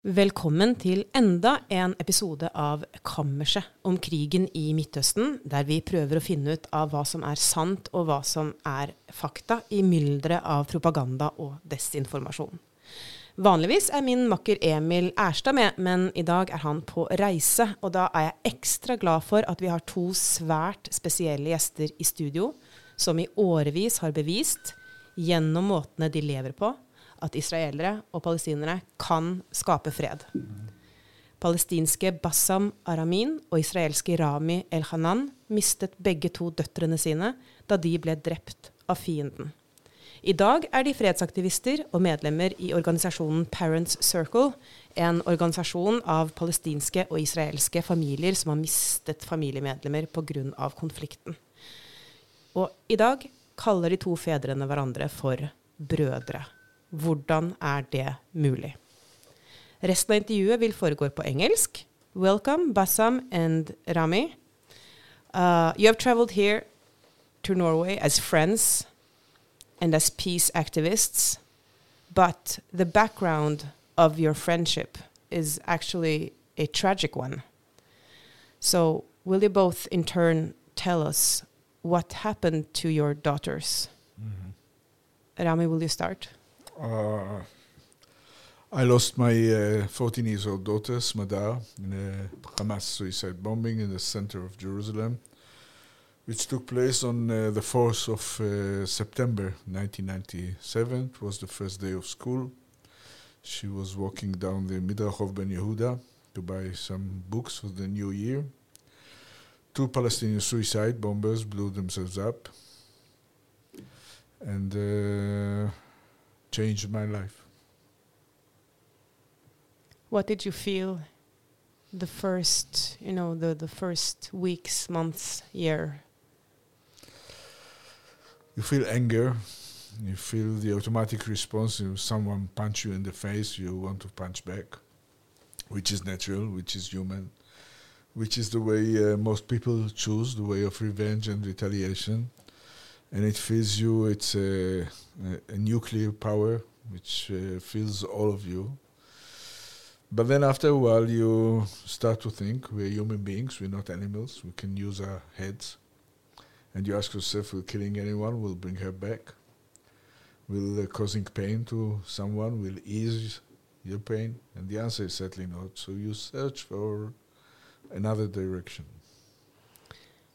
Velkommen til enda en episode av Kammerset om krigen i Midtøsten, der vi prøver å finne ut av hva som er sant og hva som er fakta i mylderet av propaganda og desinformasjon. Vanligvis er min makker Emil Erstad med, men i dag er han på reise. Og da er jeg ekstra glad for at vi har to svært spesielle gjester i studio, som i årevis har bevist, gjennom måtene de lever på, at israelere og palestinere kan skape fred. Palestinske Bassam Aramin og israelske Rami El-Hanan mistet begge to døtrene sine da de ble drept av fienden. I dag er de fredsaktivister og medlemmer i organisasjonen Parents Circle, en organisasjon av palestinske og israelske familier som har mistet familiemedlemmer pga. konflikten. Og i dag kaller de to fedrene hverandre for brødre. Hvordan er det mulig? Resten av intervjuet vil foregå på engelsk. Welcome, Bassam and Rami. Uh, you have traveled here to Norway as friends and as peace activists, but the background of your friendship is actually a tragic one. So, will you both in turn tell us what happened to your daughters? Mm -hmm. Rami, will you start? Uh, I lost my 14 uh, years old daughter, Smadar, in a Hamas suicide bombing in the center of Jerusalem, which took place on uh, the 4th of uh, September 1997. It was the first day of school. She was walking down the Midrachov Ben Yehuda to buy some books for the new year. Two Palestinian suicide bombers blew themselves up. And uh, changed my life. What did you feel the first, you know, the, the first weeks, months, year? You feel anger. You feel the automatic response. If someone punch you in the face, you want to punch back, which is natural, which is human, which is the way uh, most people choose, the way of revenge and retaliation and it fills you. It's a, a, nuclear power which uh, fills all of you. But then after a while, you start to think we're human beings, we're not animals, we can use our heads. And you ask yourself, will killing anyone will bring her back? Will uh, causing pain to someone will ease your pain? And the answer is certainly not. So you search for another direction.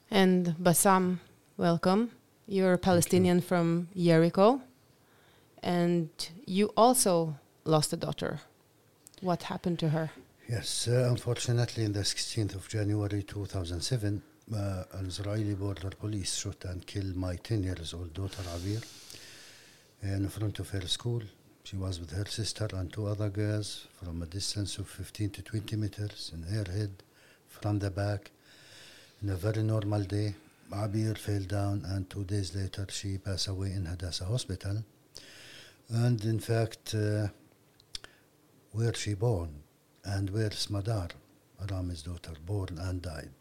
And Bassam, welcome. You're a Palestinian from Jericho, and you also lost a daughter. What happened to her? Yes, uh, unfortunately, on the 16th of January 2007, uh, an Israeli border police shot and killed my 10 years old daughter Abir in front of her school. She was with her sister and two other girls from a distance of 15 to 20 meters in her head from the back in a very normal day. Abir fell down, and two days later she passed away in Hadassah Hospital. And in fact, uh, where she born and where Smadar, Rami's daughter, born and died.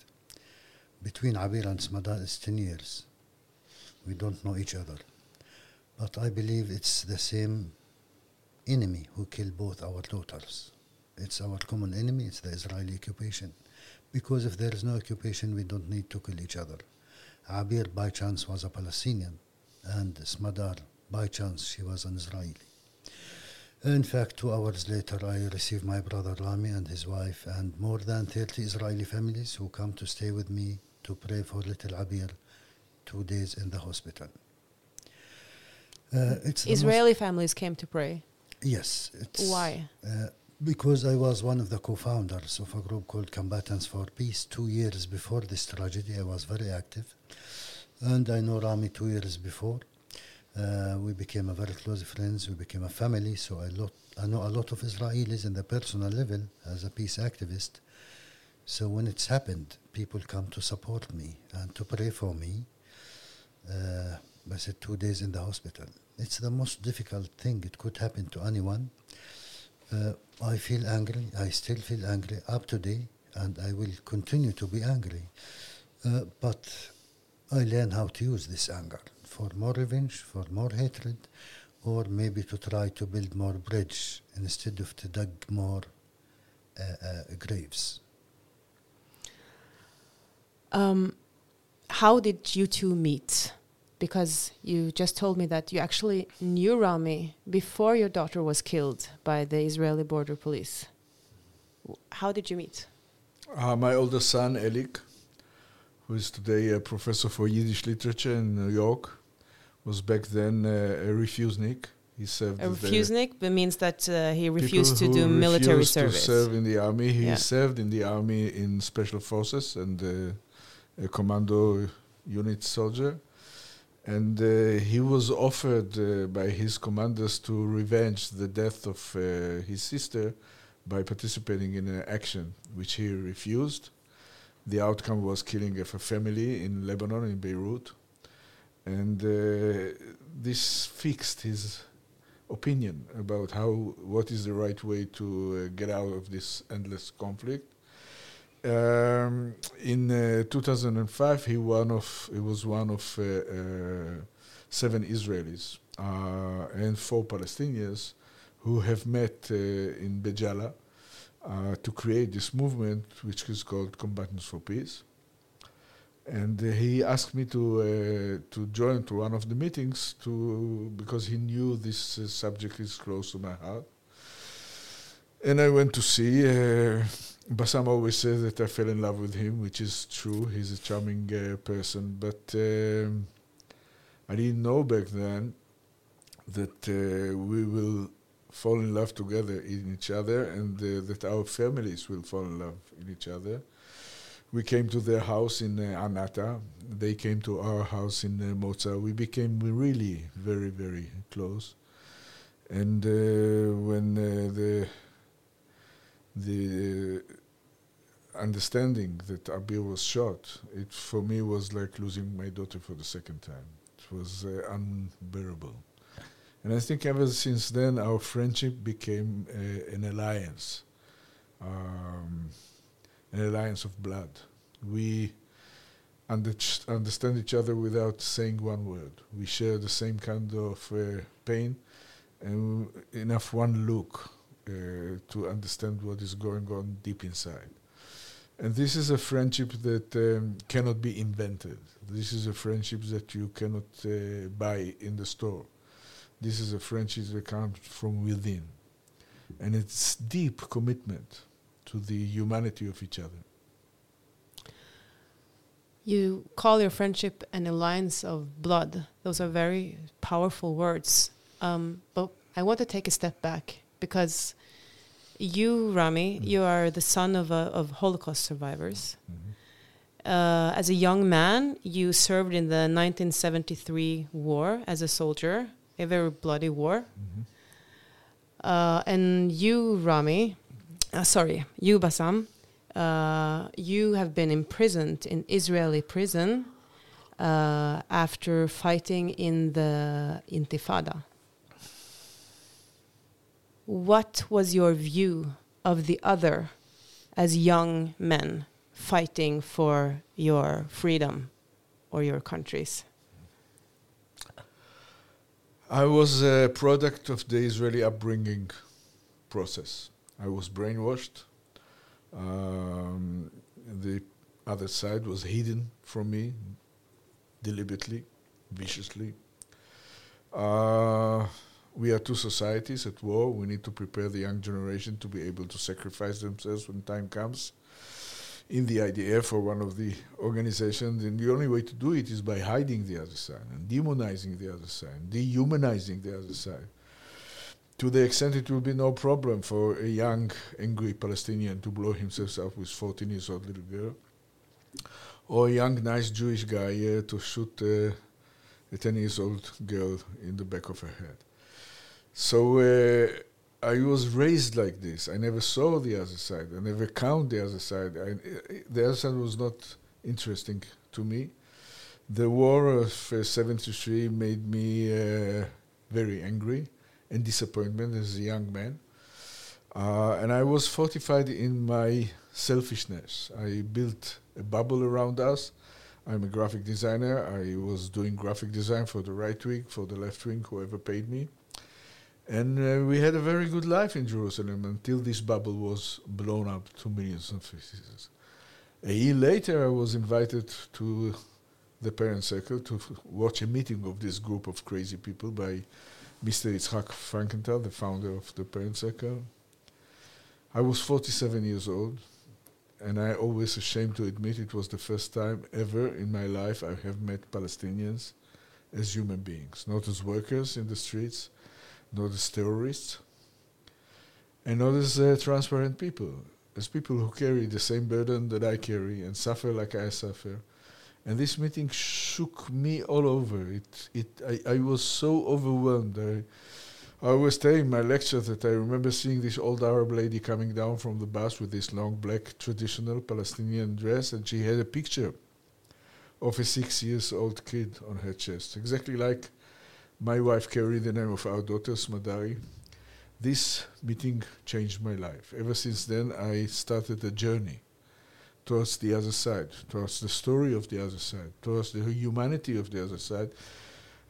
Between Abir and Smadar is 10 years. We don't know each other. But I believe it's the same enemy who killed both our daughters. It's our common enemy, it's the Israeli occupation. Because if there is no occupation, we don't need to kill each other. Abir by chance was a Palestinian, and Smadar by chance she was an Israeli. In fact, two hours later, I received my brother Rami and his wife, and more than 30 Israeli families who come to stay with me to pray for little Abir two days in the hospital. Uh, Israeli families came to pray. Yes. Why? Uh, because I was one of the co-founders of a group called Combatants for Peace. Two years before this tragedy, I was very active, and I know Rami two years before. Uh, we became a very close friends. We became a family. So I, lot, I know a lot of Israelis in the personal level as a peace activist. So when it's happened, people come to support me and to pray for me. Uh, I said two days in the hospital. It's the most difficult thing it could happen to anyone. Uh, I feel angry. I still feel angry up today, and I will continue to be angry. Uh, but I learn how to use this anger for more revenge, for more hatred, or maybe to try to build more bridge instead of to dig more uh, uh, graves. Um, how did you two meet? Because you just told me that you actually knew Rami before your daughter was killed by the Israeli border police. How did you meet? Uh, my older son, Elik, who is today a professor for Yiddish literature in New York, was back then uh, a refusenik. He served A refusenik that means that uh, he refused to do military refused service. to serve in the army. He Yeah. served in the army in special forces and uh, a commando unit soldier. And uh, he was offered uh, by his commanders to revenge the death of uh, his sister by participating in an action, which he refused. The outcome was killing of a family in Lebanon, in Beirut. And uh, this fixed his opinion about how what is the right way to uh, get out of this endless conflict. Um, in uh, 2005, he one of he was one of uh, uh, seven Israelis uh, and four Palestinians who have met in Beit Jala uh, to create this movement, which is called Combatants for Peace. And uh, he asked me to uh, to join to one of the meetings to because he knew this uh, subject is close to my heart. And I went to see. Uh, Bassam always says that I fell in love with him, which is true. He's a charming person, but um, I didn't know back then that uh, we will fall in love together in each other, and uh, that our families will fall in love in each other. We came to their house in uh, Anata. They came to our house in uh. We became really very, very close. And uh, when uh, the the understanding that Abir was shot, it for me was like losing my daughter for the second time. It was uh, unbearable. And I think ever since then, our friendship became uh, an alliance, um, an alliance of blood. We under- understand each other without saying one word. We share the same kind of uh, pain and enough one look uh, to understand what is going on deep inside. And this is a friendship that um, cannot be invented. This is a friendship that you cannot uh, buy in the store. This is a friendship that comes from within. And it's deep commitment to the humanity of each other. You call your friendship an alliance of blood. Those are very powerful words. Um, but I want to take a step back because you, Rami, Mm. you are the son of, a, of Holocaust survivors. Mhm. Uh, as a young man, you served in the 1973 war as a soldier, a very bloody war. Mhm. Uh, and you, Rami, uh, sorry, you, Bassam, uh, you have been imprisoned in Israeli prison uh, after fighting in the Intifada. What was your view of the other as young men fighting for your freedom or your countries? I was a product of the Israeli upbringing process. I was brainwashed. Um, the other side was hidden from me deliberately, viciously. Uh, we are two societies at war. We need to prepare the young generation to be able to sacrifice themselves when time comes. In the IDF or one of the organizations, and the only way to do it is by hiding the other side and demonizing the other side, dehumanizing the other side. To the extent it will be no problem for a young, angry Palestinian to blow himself up with 14 years old little girl, or a young, nice Jewish guy uh, to shoot uh, a 10 years old girl in the back of her head. So uh, I was raised like this. I never saw the other side. I never count the other side. I, the other side was not interesting to me. The war of uh, 73 made me uh, very angry and disappointment as a young man. Uh, and I was fortified in my selfishness. I built a bubble around us. I'm a graphic designer. I was doing graphic design for the right wing, for the left wing, whoever paid me. And uh, we had a very good life in Jerusalem until this bubble was blown up to millions of pieces. A year later, I was invited to the Parent Circle to watch a meeting of this group of crazy people by Mr. Yitzhak Frankenthal, the founder of the Parent Circle. I was 47 years old, and I always ashamed to admit it was the first time ever in my life I have met Palestinians as human beings, not as workers in the streets, not as terrorists, and not as uh, transparent people, as people who carry the same burden that I carry and suffer like I suffer. And this meeting shook me all over. It, it, I, I was so overwhelmed. I, I was telling my lecture that I remember seeing this old Arab lady coming down from the bus with this long black traditional Palestinian dress, and she had a picture of a six years old kid on her chest, exactly like my wife carried the name of our daughter, Smadari. This meeting changed my life. Ever since then, I started a journey towards the other side, towards the story of the other side, towards the humanity of the other side.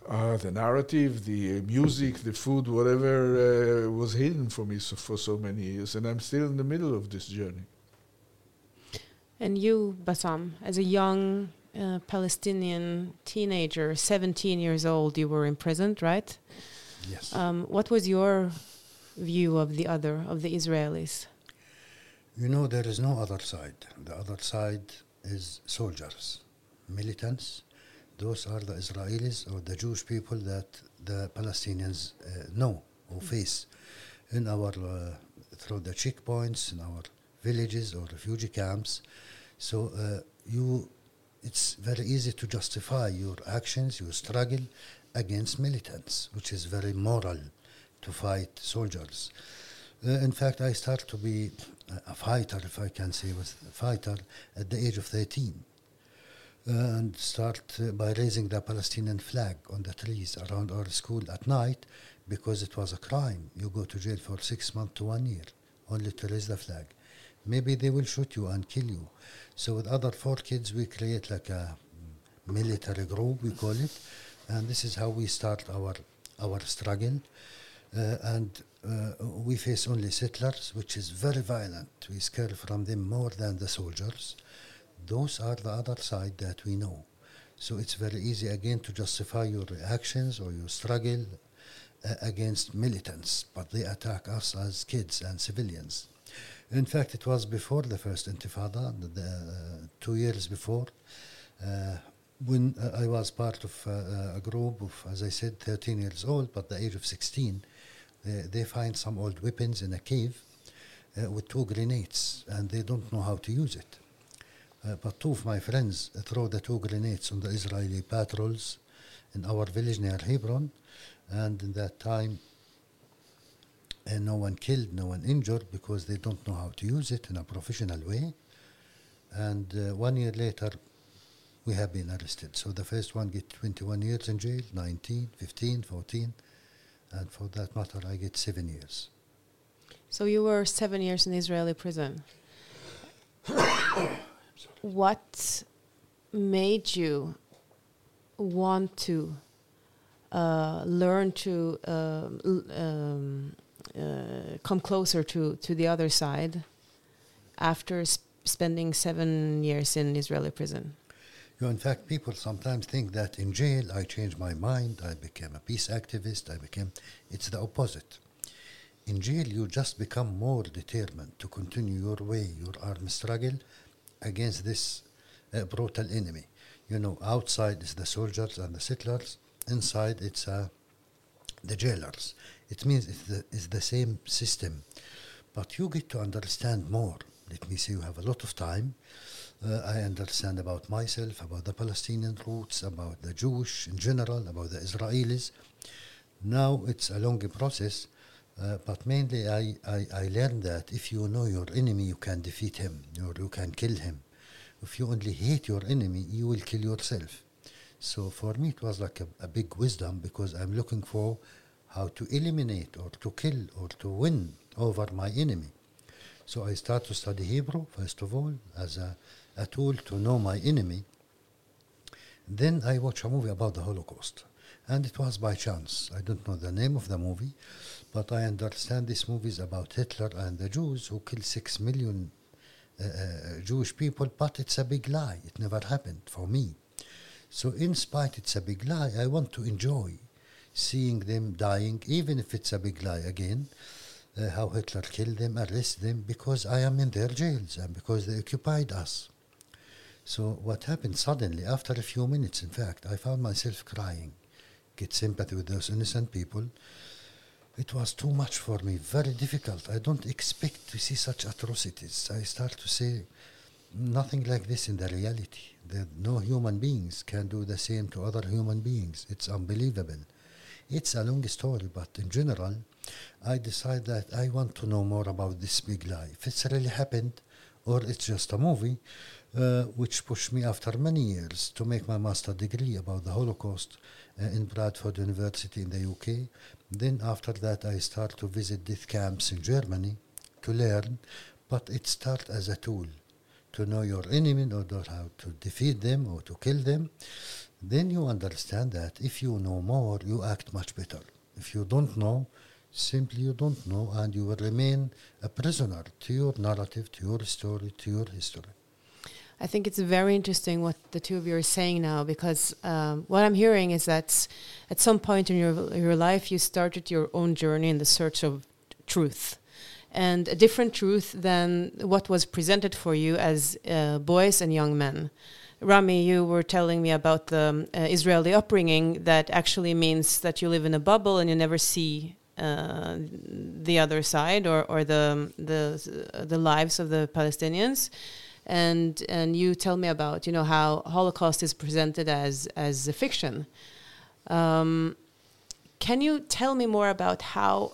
Uh, the narrative, the music, the food, whatever uh, was hidden from me so for so many years, and I'm still in the middle of this journey. And you, Bassam, as a young uh, Palestinian teenager, 17 years old, you were imprisoned, right? Yes. Um, what was your view of the other, of the Israelis? You know, there is no other side. The other side is soldiers, militants. Those are the Israelis or the Jewish people that the Palestinians uh, know or face in our uh, through the checkpoints in our villages or refugee camps. So uh, you, it's very easy to justify your actions, your struggle against militants, which is very moral to fight soldiers. Uh, in fact, I start to be a- fighter, if I can say, was a fighter at the age of 13. Uh, and start uh, by raising the Palestinian flag on the trees around our school at night because it was a crime. You go to jail for six months to one year only to raise the flag. Maybe they will shoot you and kill you. So with other four kids, we create like a military group, we call it, and this is how we start our our struggle. Uh, and uh, we face only settlers, which is very violent. We scare from them more than the soldiers. Those are the other side that we know. So it's very easy again to justify your actions or your struggle uh, against militants, but they attack us as kids and civilians. In fact, it was before the first Intifada, the, uh, two years before, uh, when uh, I was part of a group of, as I said, 13 years old, but the age of 16, they, find some old weapons in a cave with two grenades, and they don't know how to use it. Uh, but two of my friends throw the two grenades on the Israeli patrols in our village near Hebron, and in that time, uh, no one killed, no one injured because they don't know how to use it in a professional way. And uh, one year later, we have been arrested. So the first one get 21 years in jail, 19, 15, 14, and for that matter, I get seven years. So you were seven years in Israeli prison. what made you want to uh, learn to l- um, uh, come closer to, to the other side after s- spending seven years in Israeli prison? You know, in fact, people sometimes think that in jail I changed my mind, I became a peace activist, I became. It's the opposite. In jail, you just become more determined to continue your way, your armed struggle against this uh, brutal enemy. You know, outside is the soldiers and the settlers, inside it's uh, the jailers. It means it's the, it's the same system, but you get to understand more. Let me say, you have a lot of time. Uh, I understand about myself, about the Palestinian roots, about the Jewish in general, about the Israelis. Now it's a long process, uh, but mainly I, I, I learned that if you know your enemy, you can defeat him or you can kill him. If you only hate your enemy, you will kill yourself. So for me, it was like a, a big wisdom because I'm looking for how to eliminate or to kill or to win over my enemy. So I start to study Hebrew, first of all, as a, a tool to know my enemy. Then I watch a movie about the Holocaust. And it was by chance. I don't know the name of the movie, but I understand this movie is about Hitler and the Jews who killed six million uh, uh, Jewish people, but it's a big lie. It never happened for me. So, in spite it's a big lie, I want to enjoy seeing them dying, even if it's a big lie again. Uh, how Hitler killed them, arrested them, because I am in their jails and because they occupied us. So, what happened suddenly, after a few minutes, in fact, I found myself crying, get sympathy with those innocent people. It was too much for me, very difficult. I don't expect to see such atrocities. I start to say, nothing like this in the reality. That no human beings can do the same to other human beings. It's unbelievable. It's a long story, but in general, I decide that I want to know more about this big lie. If it's really happened, or it's just a movie, uh, which pushed me after many years to make my master degree about the Holocaust uh, in Bradford University in the UK. Then after that, I start to visit death camps in Germany to learn, but it started as a tool to know your enemy in order how to defeat them or to kill them. Then you understand that if you know more, you act much better. If you don't know, simply you don't know, and you will remain a prisoner to your narrative, to your story, to your history. I think it's very interesting what the two of you are saying now because um, what I'm hearing is that at some point in your your life you started your own journey in the search of truth and a different truth than what was presented for you as uh, boys and young men. Rami, you were telling me about the uh, Israeli upbringing that actually means that you live in a bubble and you never see uh, the other side or, or the, the, the lives of the Palestinians. And, and you tell me about you know how Holocaust is presented as, as a fiction. Um, can you tell me more about how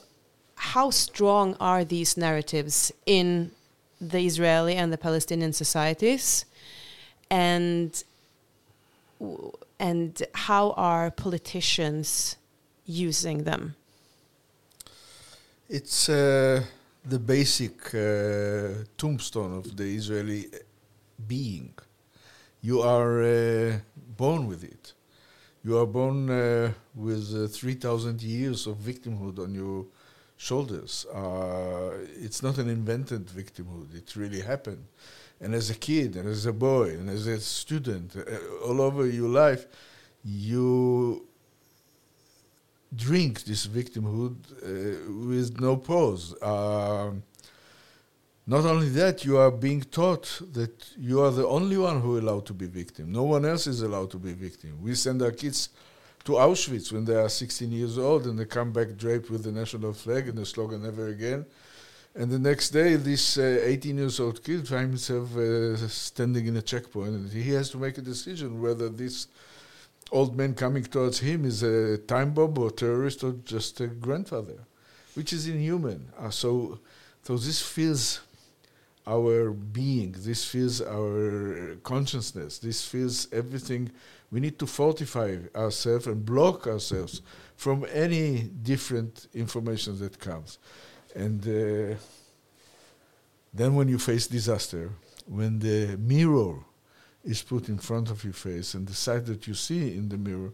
how strong are these narratives in the Israeli and the Palestinian societies, and and how are politicians using them? It's uh, the basic uh, tombstone of the Israeli being. You are uh, born with it. You are born uh, with uh, 3,000 years of victimhood on your shoulders. Uh, it's not an invented victimhood. It really happened. And as a kid, and as a boy, and as a student, uh, all over your life, you drink this victimhood uh, with no pause. Um, not only that, you are being taught that you are the only one who allowed to be victim. No one else is allowed to be victim. We send our kids to Auschwitz when they are 16 years old and they come back draped with the national flag and the slogan "Never Again." And the next day, this 18 uh, years old kid finds himself uh, standing in a checkpoint, and he has to make a decision whether this old man coming towards him is a time bomb or terrorist or just a grandfather, which is inhuman. Uh, so, so this feels our being, this feels our consciousness, this feels everything we need to fortify ourselves and block ourselves from any different information that comes. And uh, then, when you face disaster, when the mirror is put in front of your face and the sight that you see in the mirror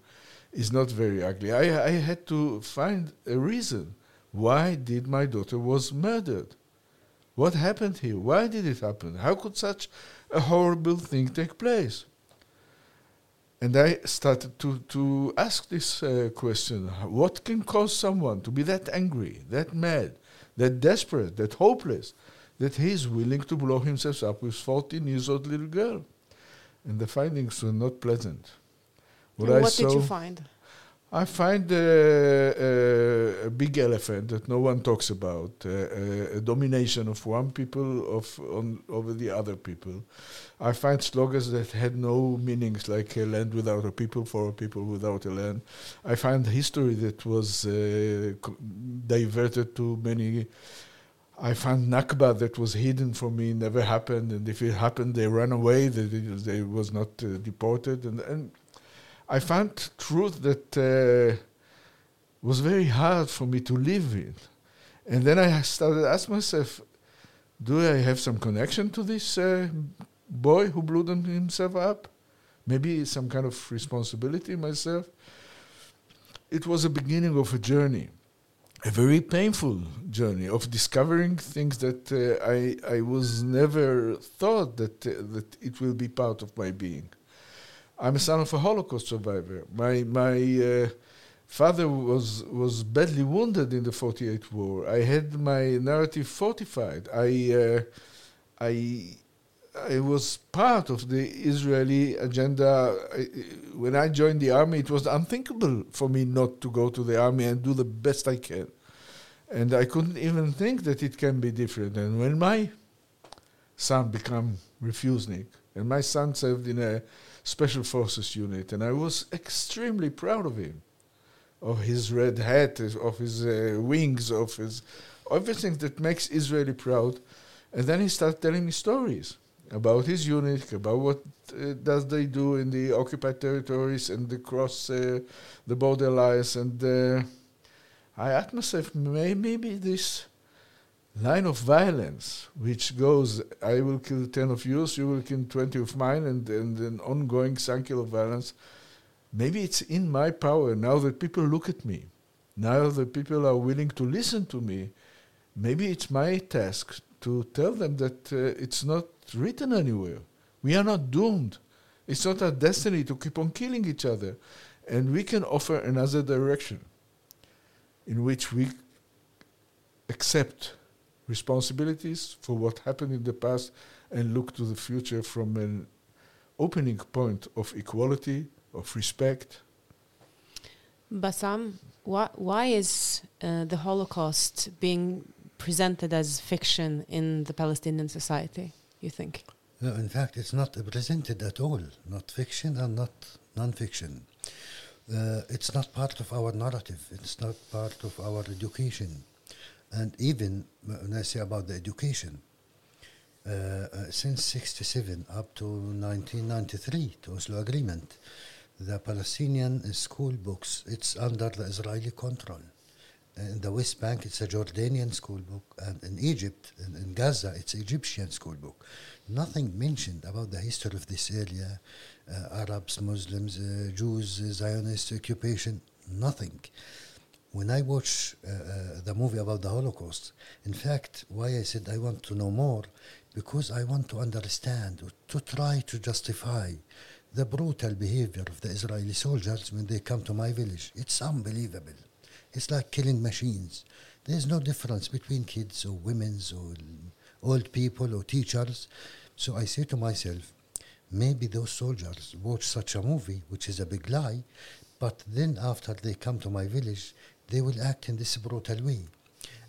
is not very ugly, I, I had to find a reason. Why did my daughter was murdered? What happened here? Why did it happen? How could such a horrible thing take place? And I started to, to ask this uh, question what can cause someone to be that angry, that mad, that desperate, that hopeless, that he is willing to blow himself up with 14 years old little girl? And the findings were not pleasant. What, what did you find? I find uh, uh, a big elephant that no one talks about, uh, uh, a domination of one people of on, over the other people. I find slogans that had no meanings, like a land without a people for a people without a land. I find history that was uh, diverted to many. I found Nakba that was hidden from me, never happened, and if it happened, they ran away. They, they was not uh, deported, and, and I found truth that uh, was very hard for me to live with. And then I started to ask myself, do I have some connection to this uh, boy who blew himself up? Maybe some kind of responsibility myself. it was a beginning of a journey, a very painful journey of discovering things that uh, I I was never thought that uh, that it will be part of my being. I'm a son of a Holocaust survivor. My my uh, father was was badly wounded in the 48 war. I had my narrative fortified. I uh, I I was part of the Israeli agenda. I, when I joined the army, it was unthinkable for me not to go to the army and do the best I can. And I couldn't even think that it can be different. And when my son became refusenik, and my son served in a special forces unit, and I was extremely proud of him, of his red hat, of his uh, wings, of his everything that makes Israeli proud. And then he started telling me stories about his unit, about what uh, does they do in the occupied territories and across uh, the border lines. And uh, I asked myself, may, maybe this line of violence, which goes, I will kill 10 of yours, you will kill 20 of mine, and, and an ongoing cycle of violence, maybe it's in my power now that people look at me, now that people are willing to listen to me. Maybe it's my task to tell them that uh, it's not written anywhere. We are not doomed. It's not our destiny to keep on killing each other. And we can offer another direction in which we accept responsibilities for what happened in the past and look to the future from an opening point of equality, of respect. Bassam, why, why is uh, the Holocaust being presented as fiction in the Palestinian society? you think? No, in fact, it's not presented at all, not fiction and not non-fiction. Uh, it's not part of our narrative. It's not part of our education. And even when I say about the education, uh, uh, since 67 up to 1993, the Oslo Agreement, the Palestinian school books, it's under the Israeli control. In the West Bank, it's a Jordanian school book, and in Egypt, in, in Gaza, it's Egyptian school book. Nothing mentioned about the history of this area, uh, Arabs, Muslims, uh, Jews, Zionist occupation, nothing. When I watch uh, uh, the movie about the Holocaust, in fact, why I said I want to know more, because I want to understand, to try to justify the brutal behavior of the Israeli soldiers when they come to my village. It's unbelievable. It's like killing machines. There's no difference between kids or women or old people or teachers. So I say to myself, maybe those soldiers watch such a movie, which is a big lie, but then after they come to my village, they will act in this brutal way.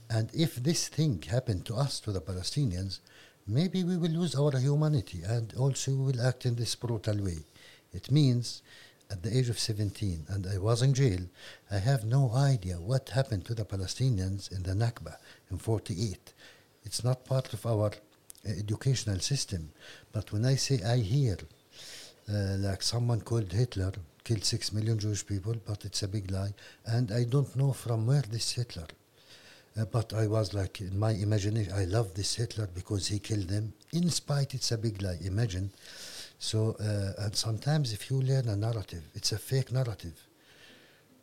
And if this thing happened to us, to the Palestinians, maybe we will lose our humanity and also we will act in this brutal way. It means at the age of 17 and I was in jail, I have no idea what happened to the Palestinians in the Nakba in 48. It's not part of our uh, educational system. But when I say I hear, uh, like someone called Hitler killed 6 million Jewish people, but it's a big lie, and I don't know from where this Hitler. Uh, but I was like, in my imagination, I love this Hitler because he killed them. In spite, it's a big lie. Imagine so, uh, and sometimes if you learn a narrative, it's a fake narrative,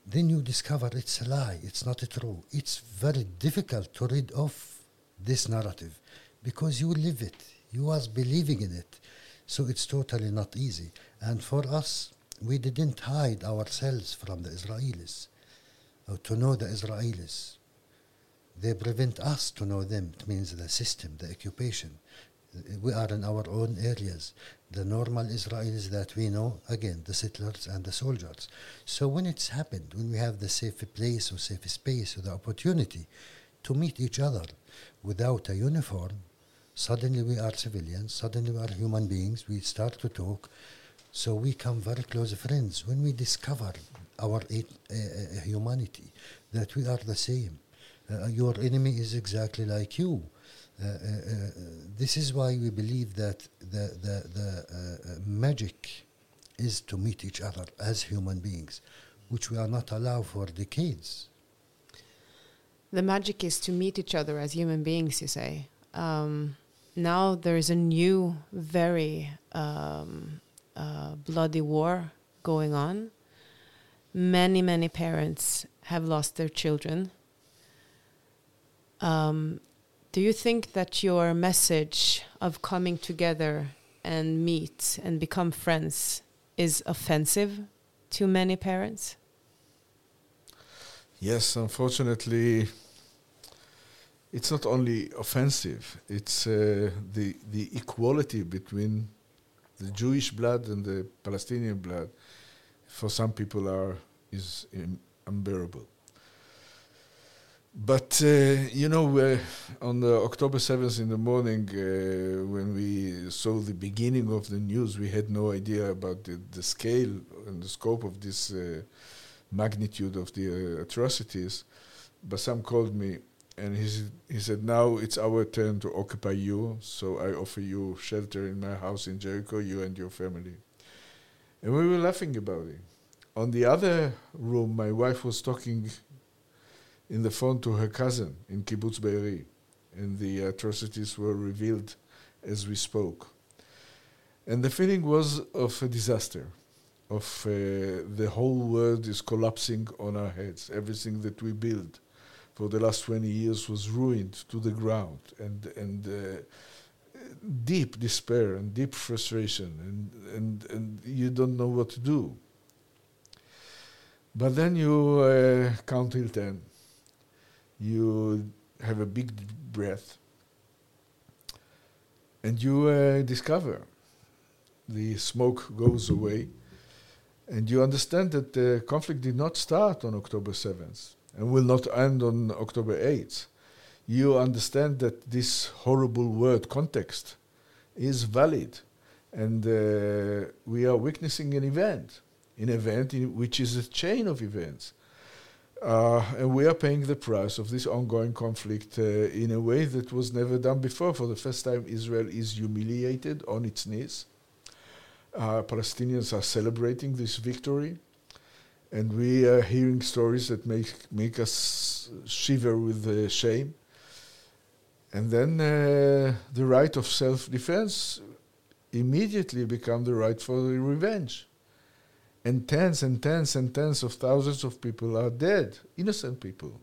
then you discover it's a lie, it's not true. It's very difficult to read off this narrative because you live it, you was believing in it. So it's totally not easy. And for us, we didn't hide ourselves from the Israelis or to know the Israelis. They prevent us to know them. It means the system, the occupation. Uh, we are in our own areas the normal Israelis that we know, again, the settlers and the soldiers. So when it's happened, when we have the safe place or safe space or the opportunity to meet each other without a uniform, suddenly we are civilians, suddenly we are human beings, we start to talk, so we become very close friends. When we discover our uh, humanity, that we are the same, uh, your enemy is exactly like you uh, uh, uh, this is why we believe that the, the, the magic is to meet each other as human beings, which we are not allowed for decades. The magic is to meet each other as human beings, you say. Um, now there is a new, very um, uh, bloody war going on. many, many parents have lost their children. Um, do you think that your message of coming together and meet and become friends is offensive to many parents? Yes, unfortunately, it's not only offensive. It's uh, the the equality between the Jewish blood and the Palestinian blood. For some people, are is unbearable. But uh, you know, uh, on the October seventh in the morning, uh, when we saw the beginning of the news, we had no idea about the, the scale and the scope of this uh, magnitude of the uh, atrocities. Bassam called me and he, he said, Now it's our turn to occupy you, so I offer you shelter in my house in Jericho, you and your family. And we were laughing about it. On the other room, my wife was talking in the phone to her cousin in Kibbutz Be'eri, and the atrocities were revealed as we spoke. And the feeling was of a disaster, of uh, the whole world is collapsing on our heads. Everything that we built for the last 20 years was ruined to the ground, and, and uh, deep despair and deep frustration, and, and, and you don't know what to do. But then you uh, count till 10. You have a big breath, and you uh, discover the smoke goes away, and you understand that the conflict did not start on October 7th and will not end on October 8th. You understand that this horrible word context is valid, and uh, we are witnessing an event, an event in which is a chain of events. Uh, and we are paying the price of this ongoing conflict uh, in a way that was never done before. For the first time, Israel is humiliated on its knees. Uh, Palestinians are celebrating this victory, and we are hearing stories that make make us shiver with uh, shame. And then uh, the right of self-defense immediately become the right for revenge and tens and tens and tens of thousands of people are dead, innocent people.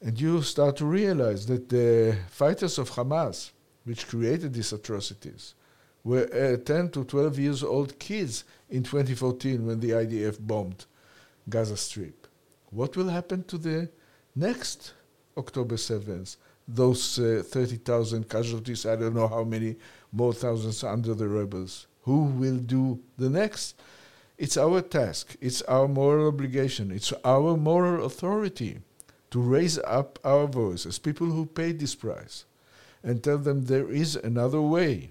And you start to realize that the fighters of Hamas, which created these atrocities, were uh, 10 to 12 years old kids in 2014 when the IDF bombed Gaza Strip. What will happen to the next October 7th? Those uh, 30,000 casualties, I don't know how many more thousands under the rebels who will do the next. It's our task, it's our moral obligation, it's our moral authority to raise up our voice as people who paid this price and tell them there is another way.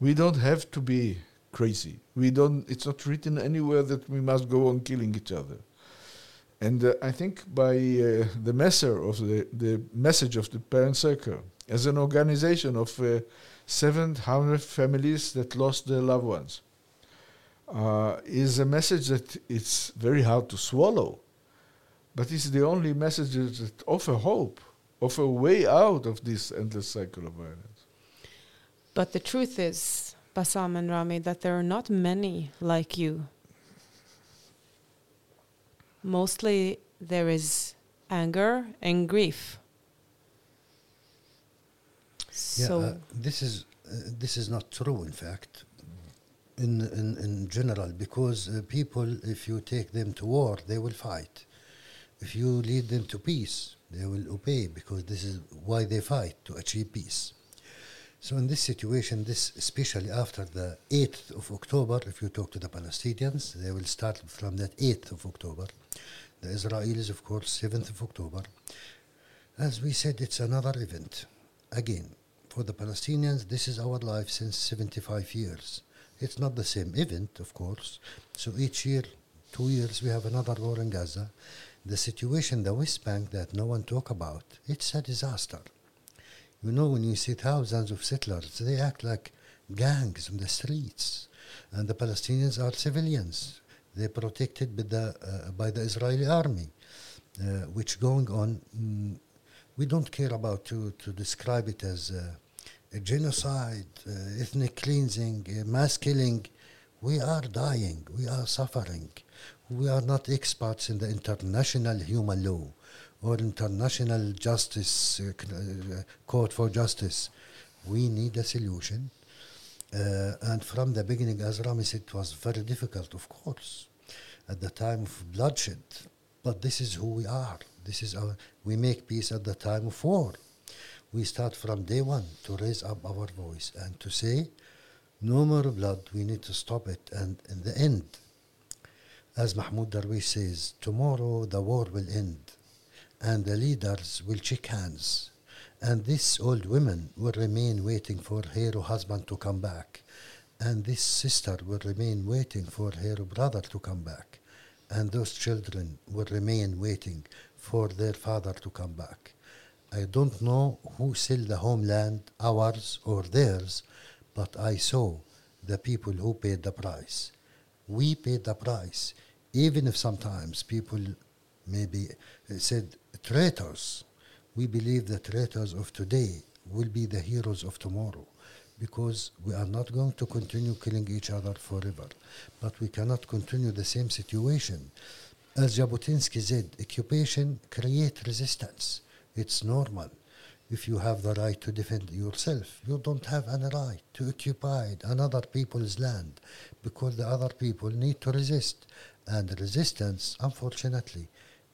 We don't have to be crazy. We don't it's not written anywhere that we must go on killing each other. And uh, I think by uh, the messer of the, the message of the parent circle as an organization of uh, 700 families that lost their loved ones uh, is a message that it's very hard to swallow, but it's the only message that offer hope, offer a way out of this endless cycle of violence. But the truth is, Bassam and Rami, that there are not many like you. Mostly there is anger and grief. Yeah, So uh, this is uh, this is not true. In fact, in in, in general, because uh, people, if you take them to war, they will fight. If you lead them to peace, they will obey because this is why they fight to achieve peace. So in this situation, this especially after the 8th of October, if you talk to the Palestinians, they will start from that 8th of October. The Israelis, of course, 7th of October. As we said, it's another event. Again, for the Palestinians, this is our life since 75 years. It's not the same event, of course. So each year, two years, we have another war in Gaza. The situation, the West Bank, that no one talk about, it's a disaster. You know, when you see thousands of settlers, they act like gangs on the streets, and the Palestinians are civilians. They're protected by the uh, by the Israeli army, uh, which going on. Mm, we don't care about to to describe it as uh, a genocide, uh, ethnic cleansing, uh, mass killing. We are dying. We are suffering. We are not experts in the international human law or international justice uh, court for justice. We need a solution. Uh, and from the beginning, as Rami said, it was very difficult, of course, at the time of bloodshed. But this is who we are. This is our. We make peace at the time of war. We start from day one to raise up our voice and to say, no more blood. We need to stop it. And in the end, as Mahmoud Darwish says, tomorrow the war will end, and the leaders will shake hands and this old woman will remain waiting for her husband to come back. And this sister will remain waiting for her brother to come back. And those children will remain waiting for their father to come back. I don't know who sell the homeland, ours or theirs, but I saw the people who paid the price. We paid the price, even if sometimes people maybe said traitors we believe the traitors of today will be the heroes of tomorrow because we are not going to continue killing each other forever. But we cannot continue the same situation. As Jabotinsky said, occupation creates resistance. It's normal. If you have the right to defend yourself, you don't have any right to occupy another people's land because the other people need to resist. And resistance, unfortunately,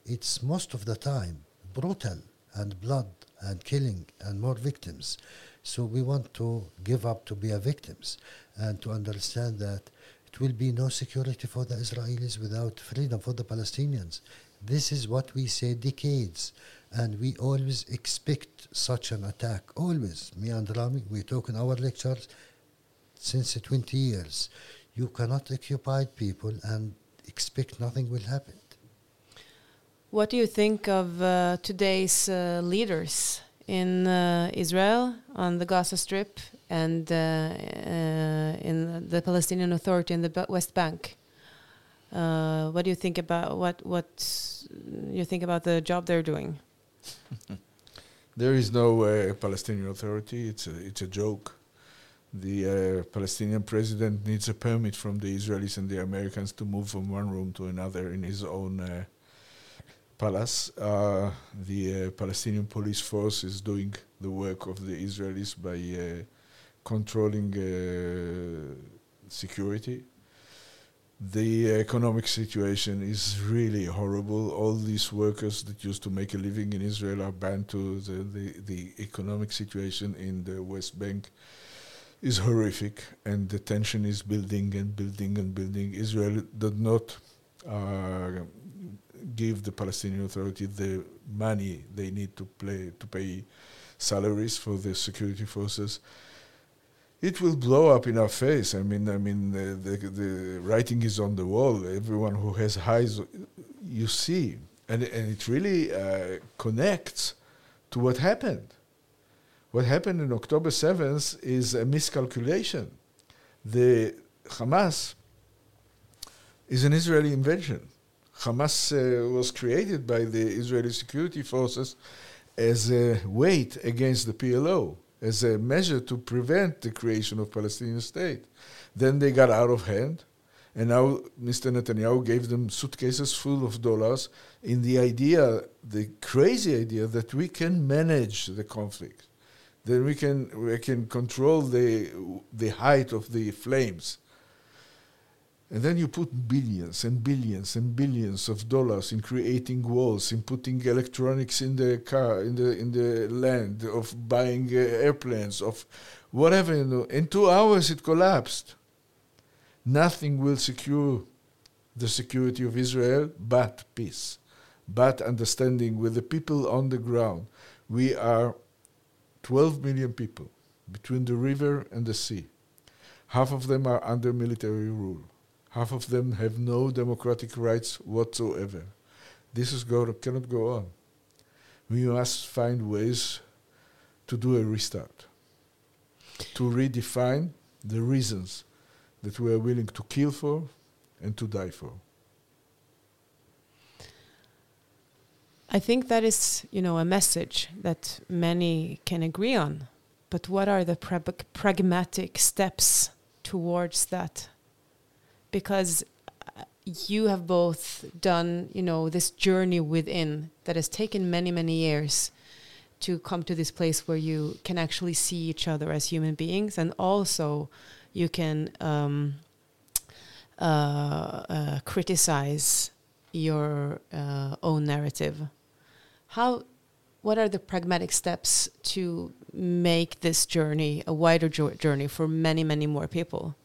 it's most of the time brutal and blood and killing and more victims. So we want to give up to be a victims and to understand that it will be no security for the Israelis without freedom for the Palestinians. This is what we say decades. And we always expect such an attack. Always. Me and Rami, we talk in our lectures since 20 years. You cannot occupy people and expect nothing will happen. What do you think of uh, today's uh, leaders in uh, Israel, on the Gaza Strip, and uh, uh, in the Palestinian Authority in the West Bank? Uh, what do you think about what what you think about the job they're doing? There is no Palestinian Authority. It's a, it's a joke. The uh, Palestinian president needs a permit from the Israelis and the Americans to move from one room to another in his own uh, palace. Uh, the uh, Palestinian police force is doing the work of the Israelis by uh, controlling uh, security. The economic situation is really horrible. All these workers that used to make a living in Israel are banned to the, the, the economic situation in the West Bank is horrific, and the tension is building and building and building. Israel did not uh, give the Palestinian Authority the money they need to play to pay salaries for the security forces. It will blow up in our face. I mean, I mean, uh, the the writing is on the wall. Everyone who has eyes, you see, and and it really uh, connects to what happened. What happened in October seventh is a miscalculation. The Hamas is an Israeli invention. Hamas uh, was created by the Israeli security forces as a weight against the PLO, as a measure to prevent the creation of Palestinian state. Then they got out of hand, and now Mr. Netanyahu gave them suitcases full of dollars in the idea, the crazy idea that we can manage the conflict, that we can we can control the the height of the flames. And then you put billions and billions and billions of dollars in creating walls, in putting electronics in the car, in the in the land, of buying uh, airplanes, of whatever. You know. In two hours, it collapsed. Nothing will secure the security of Israel but peace, but understanding with the people on the ground. We are 12 million people between the river and the sea. Half of them are under military rule. Half of them have no democratic rights whatsoever. This is go, cannot go on. We must find ways to do a restart, to redefine the reasons that we are willing to kill for and to die for. I think that is, you know, a message that many can agree on. But what are the prag- pragmatic steps towards that? Because uh, you have both done, you know, this journey within that has taken many, many years to come to this place where you can actually see each other as human beings, and also you can um, uh, uh, criticize your uh, own narrative. How? What are the pragmatic steps to make this journey a wider jo- journey for many, many more people?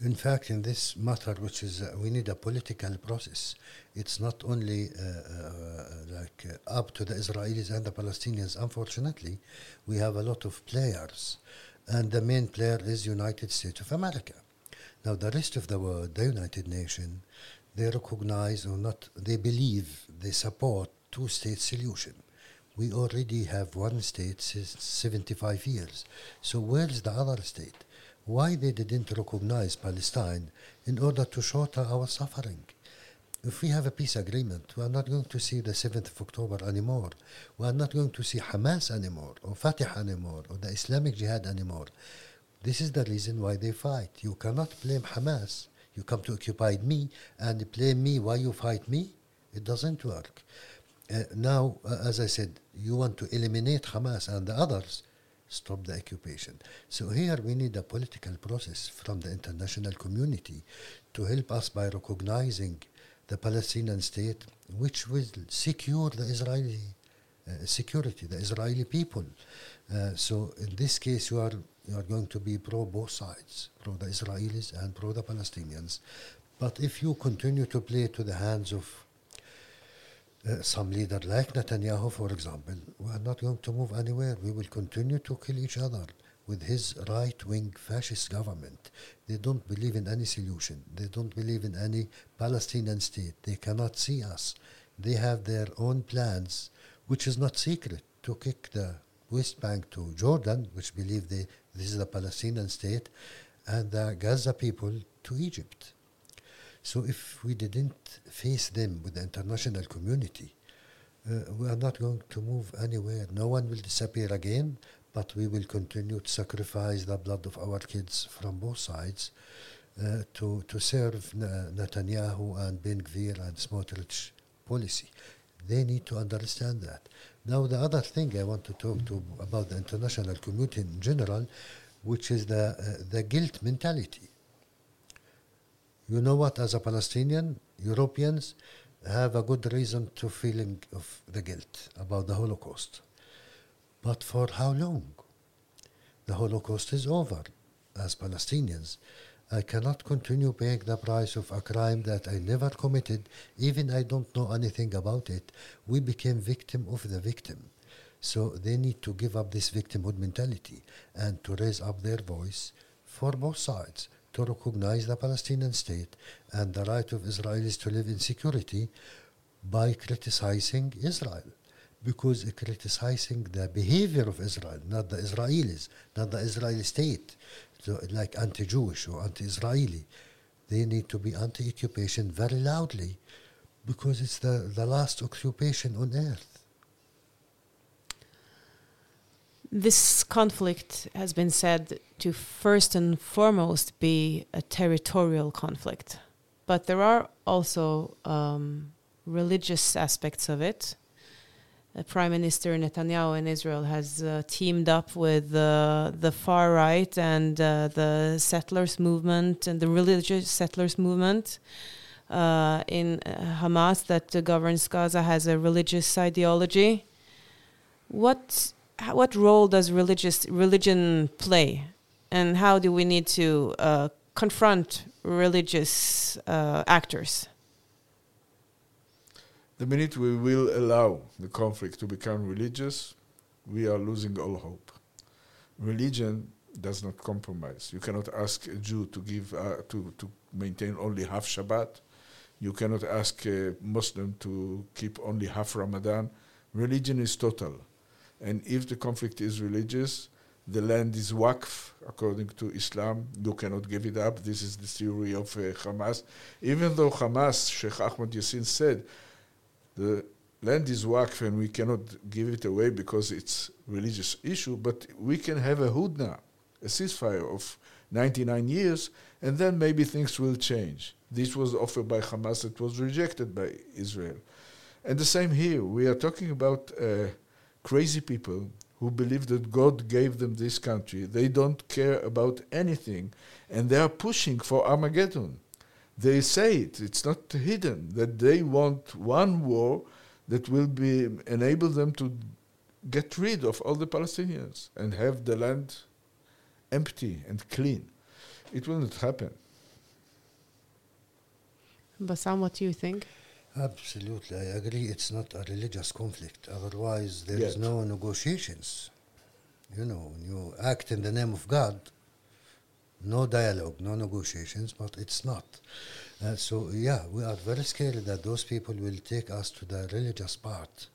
In fact, in this matter, which is uh, we need a political process. It's not only uh, uh, like uh, up to the Israelis and the Palestinians. Unfortunately, we have a lot of players, and the main player is United States of America. Now, the rest of the world, the United Nations, they recognize or not, they believe, they support two-state solution. We already have one state since 75 years. So where's the other state? Why they didn't recognize Palestine in order to shorten our suffering. If we have a peace agreement, we are not going to see the 7th of October anymore. We are not going to see Hamas anymore, or Fatah anymore, or the Islamic Jihad anymore. This is the reason why they fight. You cannot blame Hamas. You come to occupy me and blame me why you fight me. It doesn't work. Uh, now, uh, as I said, you want to eliminate Hamas and the others stop the occupation. So here we need a political process from the international community to help us by recognizing the Palestinian state, which will secure the Israeli uh, security, the Israeli people. Uh, so in this case, you are you are going to be pro both sides, pro the Israelis and pro the Palestinians. But if you continue to play to the hands of uh, some leader like Netanyahu, for example, we are not going to move anywhere. We will continue to kill each other with his right wing fascist government. They don't believe in any solution. They don't believe in any Palestinian state. They cannot see us. They have their own plans, which is not secret, to kick the West Bank to Jordan, which believe they, this is a Palestinian state, and the Gaza people to Egypt. So if we didn't face them with the international community, uh, we are not going to move anywhere. No one will disappear again, but we will continue to sacrifice the blood of our kids from both sides uh, to, to serve Netanyahu and Ben Gvir and Smotrich policy. They need to understand that. Now, the other thing I want to talk to about the international community in general, which is the, uh, the guilt mentality you know what, as a Palestinian, Europeans have a good reason to feeling of the guilt about the Holocaust. But for how long? The Holocaust is over. As Palestinians, I cannot continue paying the price of a crime that I never committed, even I don't know anything about it. We became victim of the victim. So they need to give up this victimhood mentality and to raise up their voice for both sides to recognize the Palestinian state and the right of Israelis to live in security by criticizing Israel. Because criticizing the behavior of Israel, not the Israelis, not the Israeli state, so like anti Jewish or anti Israeli, they need to be anti occupation very loudly because it's the, the last occupation on earth. This conflict has been said to first and foremost be a territorial conflict, but there are also um, religious aspects of it. Uh, Prime Minister Netanyahu in Israel has uh, teamed up with uh, the far right and uh, the settlers movement and the religious settlers movement. Uh, in uh, Hamas, that governs Gaza, has a religious ideology. What what role does religious religion play, and how do we need to uh, confront religious uh, actors? The minute we will allow the conflict to become religious, we are losing all hope. Religion does not compromise. You cannot ask a Jew to give uh, to to maintain only half Shabbat. You cannot ask a Muslim to keep only half Ramadan. Religion is total. And if the conflict is religious, the land is waqf according to Islam. You cannot give it up. This is the theory of uh, Hamas. Even though Hamas, Sheikh Ahmad Yassin said, the land is waqf and we cannot give it away because it's religious issue, but we can have a hudna, a ceasefire of 99 years, and then maybe things will change. This was offered by Hamas, it was rejected by Israel. And the same here. We are talking about uh, crazy people who believe that God gave them this country. They don't care about anything, and they are pushing for Armageddon. They say it, it's not hidden, that they want one war that will be enable them to get rid of all the Palestinians and have the land empty and clean. It will not happen. Bassam, what do you think? Absolutely, I agree. It's not a religious conflict. Otherwise, there is Yet. no negotiations. You know, when you act in the name of God. No dialogue, no negotiations, but it's not. Uh, so, yeah, we are very scared that those people will take us to the religious part,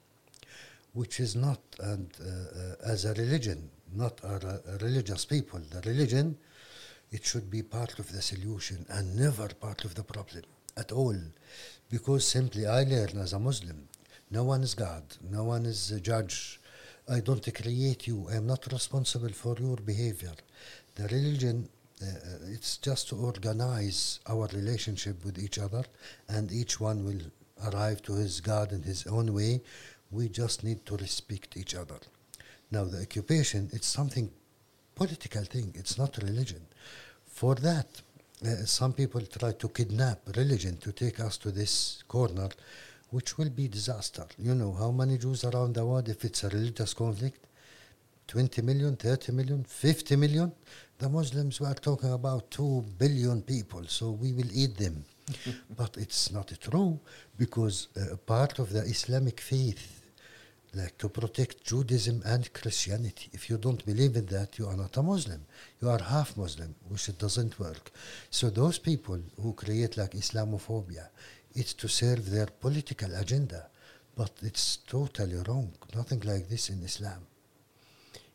which is not and uh, uh, as a religion, not a, a religious people. The religion, it should be part of the solution and never part of the problem at all. Because simply I learn as a Muslim, no one is God, no one is a judge. I don't create you. I am not responsible for your behavior. The religion, uh, uh, it's just to organize our relationship with each other, and each one will arrive to his God in his own way. We just need to respect each other. Now, the occupation, it's something political thing. It's not religion. For that, uh, some people try to kidnap religion to take us to this corner, which will be disaster. You know how many Jews around the world, if it's a religious conflict, 20 million, 30 million, 50 million. The Muslims were talking about 2 billion people, so we will eat them. but it's not true because uh, part of the Islamic faith, like to protect Judaism and Christianity. If you don't believe in that, you are not a Muslim. You are half Muslim, which it doesn't work. So those people who create like Islamophobia, it's to serve their political agenda, but it's totally wrong. Nothing like this in Islam.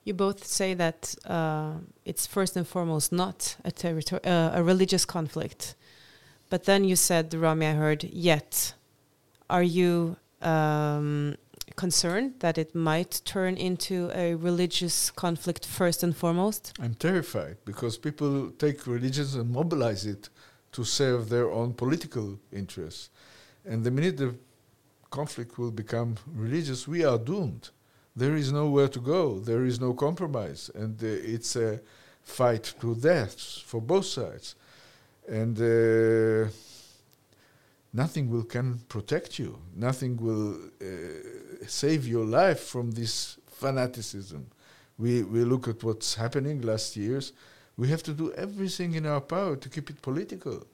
You both say that uh, it's first and foremost not a territory, uh, a religious conflict, but then you said, Rami, I heard, yet. Are you um, concerned that it might turn into a religious conflict first and foremost? I'm terrified because people take religions and mobilize it to serve their own political interests. And the minute the conflict will become religious, we are doomed. There is nowhere to go. There is no compromise, and uh, it's a fight to death for both sides. And uh, nothing will can protect you. Nothing will uh, save your life from this fanaticism. We we look at what's happening last years. We have to do everything in our power to keep it political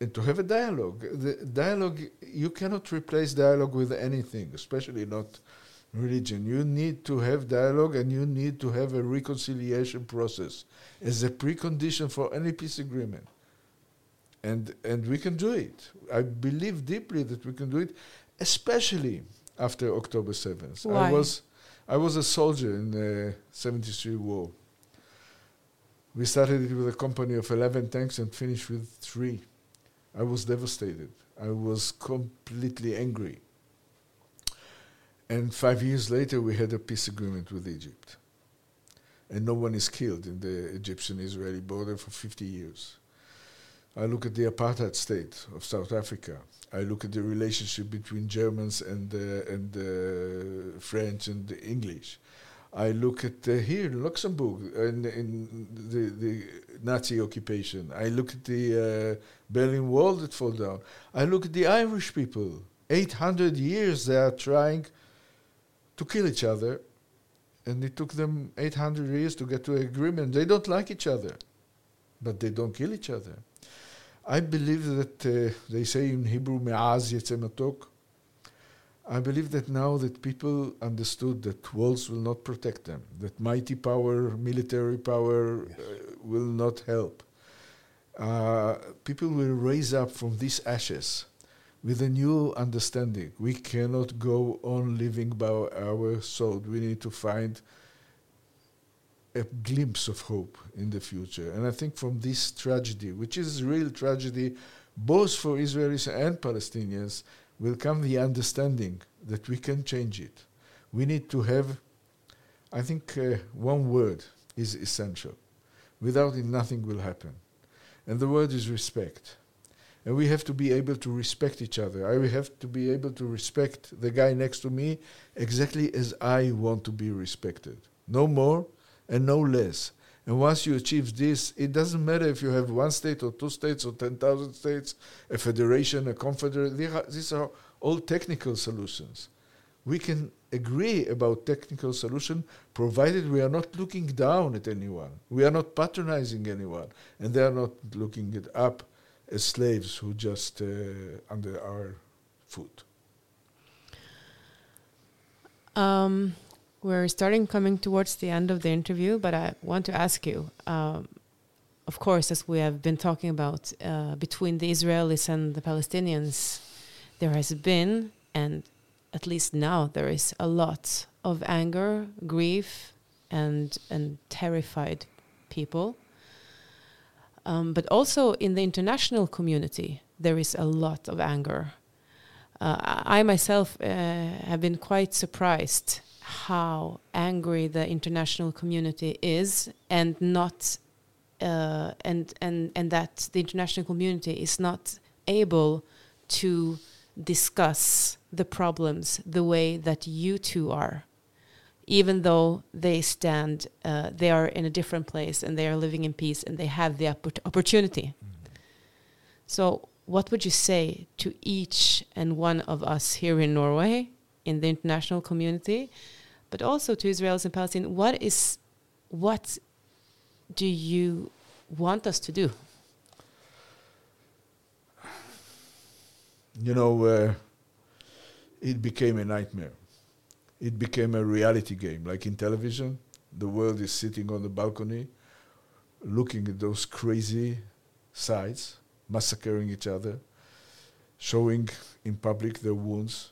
and to have a dialogue. The dialogue you cannot replace dialogue with anything, especially not religion. You need to have dialogue and you need to have a reconciliation process as a precondition for any peace agreement. And and we can do it. I believe deeply that we can do it, especially after October seventh. I was I was a soldier in the seventy three war. We started it with a company of eleven tanks and finished with three. I was devastated. I was completely angry. And five years later, we had a peace agreement with Egypt. And no one is killed in the Egyptian Israeli border for 50 years. I look at the apartheid state of South Africa. I look at the relationship between Germans and, uh, and uh, French and the English. I look at uh, here in Luxembourg in, in the, the Nazi occupation. I look at the uh, Berlin Wall that fell down. I look at the Irish people. 800 years they are trying to kill each other, and it took them 800 years to get to an agreement. They don't like each other, but they don't kill each other. I believe that uh, they say in Hebrew, "Me'az yetzematok." I believe that now that people understood that walls will not protect them, that mighty power, military power, Yes. uh, will not help. Uh, people will raise up from these ashes with a new understanding. We cannot go on living by our sword. We need to find a glimpse of hope in the future. And I think from this tragedy, which is real tragedy both for Israelis and Palestinians, will come the understanding that we can change it. We need to have, I think, uh, one word is essential. Without it, nothing will happen. And the word is respect. And we have to be able to respect each other. I have to be able to respect the guy next to me exactly as I want to be respected. No more and no less. And once you achieve this, it doesn't matter if you have one state or two states or 10,000 states, a federation, a confederation. These are all technical solutions. We can agree about technical solution provided we are not looking down at anyone. We are not patronizing anyone. And they are not looking it up as slaves who just uh, under our foot. Um, we're starting coming towards the end of the interview, but I want to ask you. Um, of course, as we have been talking about, uh, between the Israelis and the Palestinians, there has been, and at least now, there is a lot of anger, grief, and and terrified people. Um, but also in the international community, there is a lot of anger. Uh, I myself uh, have been quite surprised how angry the international community is and not uh, and and and that the international community is not able to discuss the problems the way that you two are even though they stand uh, they are in a different place and they are living in peace and they have the oppor opportunity mm. so what would you say to each and one of us here in Norway in the international community but also to Israelis and Palestinians. What is what do you want us to do? You know, uh, it became a nightmare. It became a reality game, like in television. The world is sitting on the balcony, looking at those crazy sides, massacring each other, showing in public their wounds,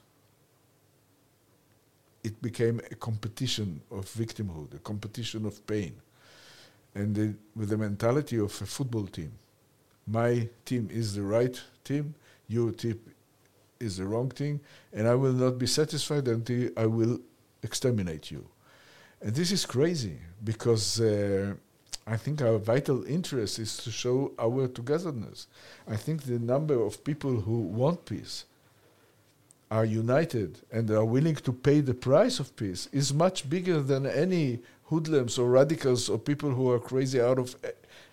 it became a competition of victimhood, a competition of pain. And with the mentality of a football team, my team is the right team, your team is the wrong team, and I will not be satisfied until I will exterminate you. And this is crazy because uh, I think our vital interest is to show our togetherness. I think the number of people who want peace are united and are willing to pay the price of peace is much bigger than any hoodlums or radicals or people who are crazy out of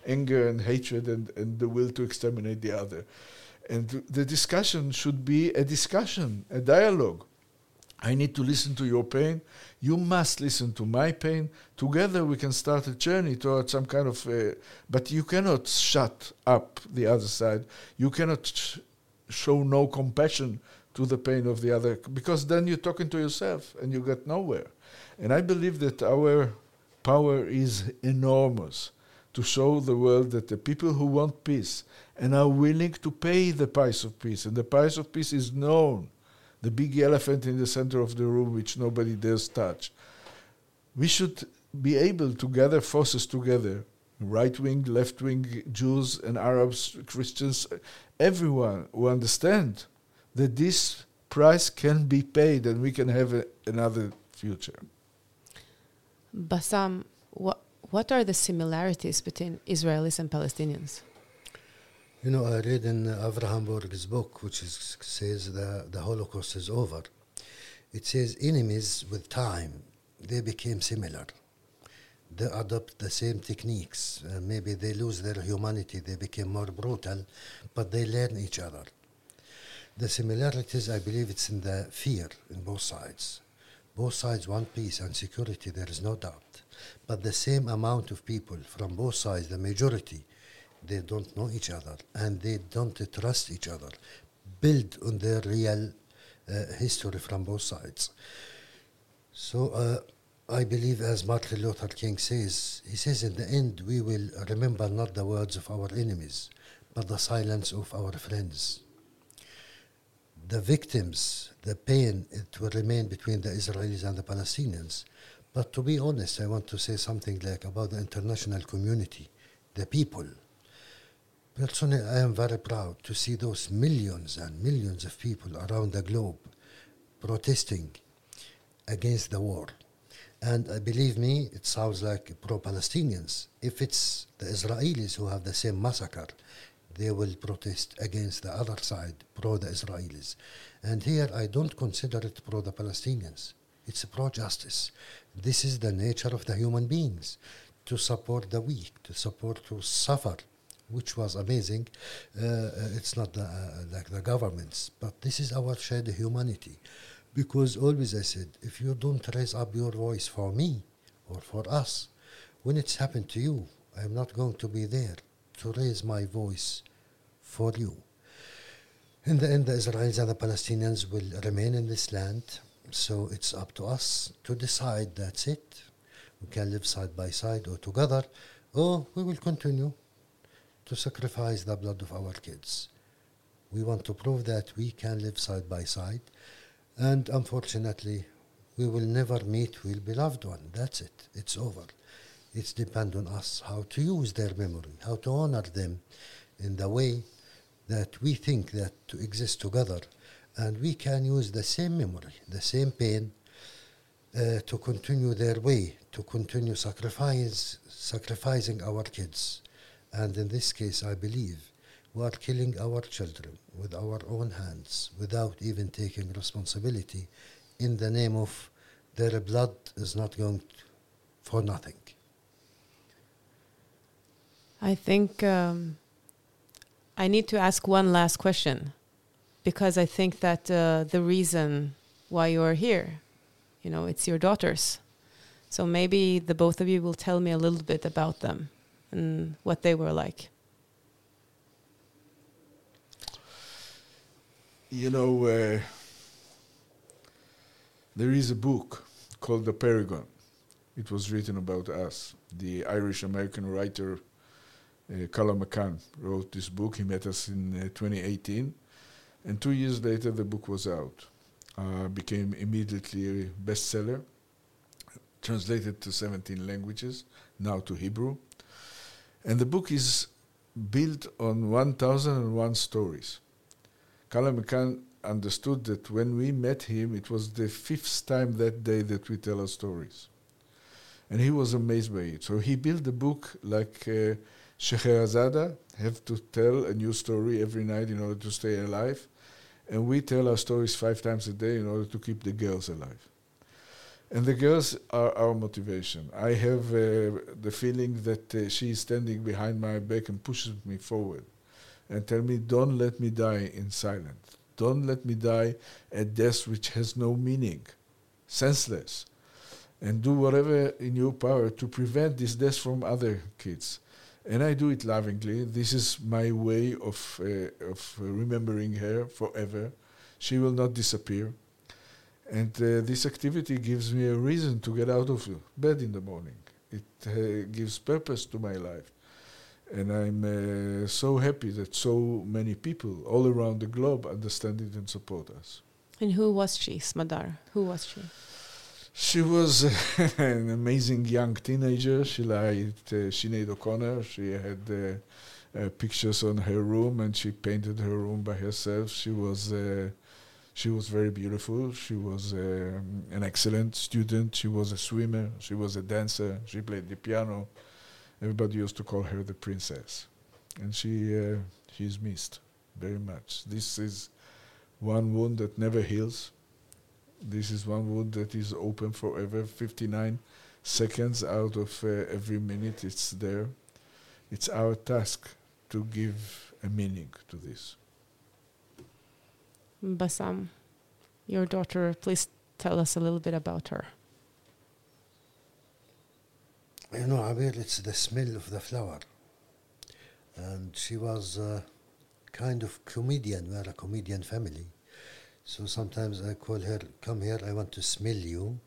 anger and hatred and, and the will to exterminate the other. And the discussion should be a discussion, a dialogue. I need to listen to your pain. You must listen to my pain. Together we can start a journey towards some kind of. Uh, but you cannot shut up the other side. You cannot sh- show no compassion to the pain of the other, because then you're talking to yourself and you get nowhere. And I believe that our power is enormous to show the world that the people who want peace and are willing to pay the price of peace, and the price of peace is known, the big elephant in the center of the room which nobody dares touch. We should be able to gather forces together right wing, left wing, Jews and Arabs, Christians, everyone who understand that this price can be paid and we can have a, another future. Bassam, what, what are the similarities between Israelis and Palestinians? You know, I read in Avraham Burg's book, which is, says the, the Holocaust is over. It says enemies with time, they became similar. They adopt the same techniques. Uh, maybe they lose their humanity, they became more brutal, but they learn each other. The similarities, I believe, it's in the fear in both sides. Both sides want peace and security, there is no doubt. But the same amount of people from both sides, the majority, they don't know each other and they don't trust each other. Build on their real uh, history from both sides. So uh, I believe, as Martin Luther King says, he says, in the end, we will remember not the words of our enemies, but the silence of our friends the victims, the pain, it will remain between the Israelis and the Palestinians. But to be honest, I want to say something like about the international community, the people. Personally, I am very proud to see those millions and millions of people around the globe protesting against the war. And uh, believe me, it sounds like pro-Palestinians. If it's the Israelis who have the same massacre, they will protest against the other side, pro the Israelis. And here I don't consider it pro the Palestinians. It's pro justice. This is the nature of the human beings to support the weak, to support to suffer, which was amazing. Uh, uh, it's not the, uh, like the governments, but this is our shared humanity. Because always I said, if you don't raise up your voice for me or for us, when it's happened to you, I'm not going to be there to raise my voice for you. In the end, the Israelis and the Palestinians will remain in this land, so it's up to us to decide that's it. We can live side by side or together, or we will continue to sacrifice the blood of our kids. We want to prove that we can live side by side, and unfortunately, we will never meet we'll be loved one. That's it. It's over. It's depend on us how to use their memory, how to honor them in the way that we think that to exist together, and we can use the same memory, the same pain, uh, to continue their way, to continue sacrifice, sacrificing our kids. And in this case, I believe we are killing our children with our own hands without even taking responsibility in the name of their blood is not going for nothing. I think um, I need to ask one last question because I think that uh, the reason why you are here, you know, it's your daughters. So maybe the both of you will tell me a little bit about them and what they were like. You know, uh, there is a book called The Apeirogon. It was written about us. The Irish American writer uh, Colum McCann wrote this book. He met us in uh, 2018. And two years later, the book was out. Uh, became immediately a bestseller, translated to 17 languages, now to Hebrew. And the book is built on 1001 stories. Colum McCann understood that when we met him, it was the fifth time that day that we tell our stories. And he was amazed by it. So he built the book like uh, Scheherazade have to tell a new story every night in order to stay alive. And we tell our stories five times a day in order to keep the girls alive. And the girls are our motivation. I have uh, the feeling that uh, she is standing behind my back and pushes me forward and tell me, don't let me die in silence. Don't let me die a death which has no meaning, senseless. And do whatever in your power to prevent this death from other kids and I do it lovingly. This is my way of uh, of remembering her forever. She will not disappear, and uh, this activity gives me a reason to get out of bed in the morning. It uh, gives purpose to my life, and I'm uh, so happy that so many people all around the globe understand it and support us. And who was she, Smadar? Who was she? She was an amazing young teenager. She liked uh, Sinead O'Connor. She had uh, uh, pictures on her room, and she painted her room by herself. She was uh, she was very beautiful. She was um, an excellent student. She was a swimmer. She was a dancer. She played the piano. Everybody used to call her the princess, and she uh, she is missed very much. This is one wound that never heals this is one wound that is open forever, 59 seconds out of uh, every minute it's there. It's our task to give a meaning to this. Bassam, your daughter, please tell us a little bit about her. You know, Abir, it's the smell of the flower. And she was a kind of comedian. We are a comedian family. So sometimes I call her, come here, I want to smell you.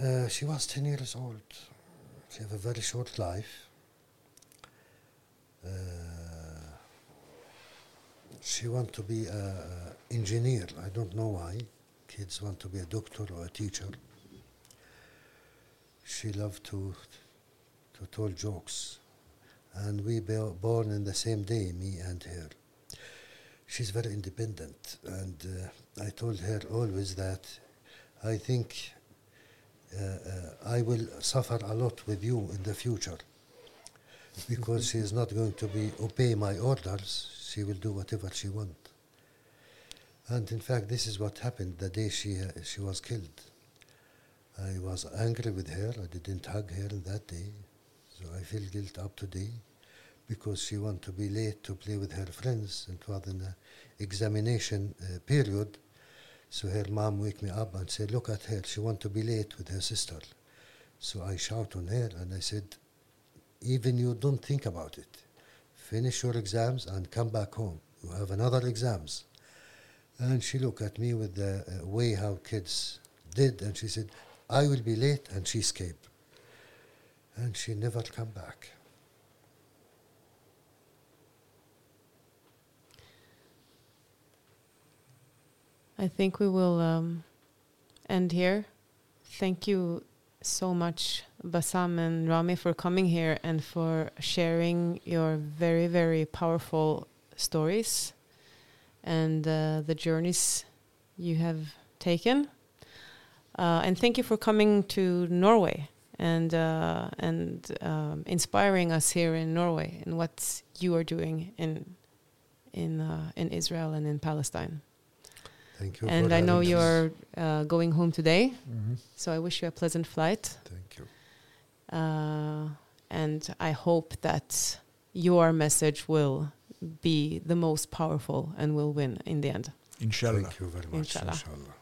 Uh, she was 10 years old. She had a very short life. Uh, she want to be an engineer. I don't know why. Kids want to be a doctor or a teacher. She loved to to tell jokes, and we were born in the same day, me and her she's very independent. And uh, I told her always that I think uh, uh, I will suffer a lot with you in the future because she is not going to be obey my orders. She will do whatever she want. And in fact, this is what happened the day she uh, she was killed. I was angry with her. I didn't hug her that day, so I feel guilt up today because she wanted to be late to play with her friends. It was an examination uh, period, so her mom wake me up and said, "Look at her. She want to be late with her sister." So I shout on her and I said, "Even you don't think about it. Finish your exams and come back home. You have another exams." And she looked at me with the uh, way how kids did, and she said, "I will be late," and she escaped. And she never come back. I think we will um, end here. Thank you so much, Bassam and Rami, for coming here and for sharing your very, very powerful stories and uh, the journeys you have taken. Uh, and thank you for coming to Norway and uh, and um, inspiring us here in Norway and what you are doing in in uh, in Israel and in Palestine. Thank you. And for I know you're uh, going home today, Mm-hmm. so I wish you a pleasant flight. Thank you. Uh, and I hope that your message will be the most powerful and will win in the end. Inshallah. Thank you very much. Inshallah. Inshallah.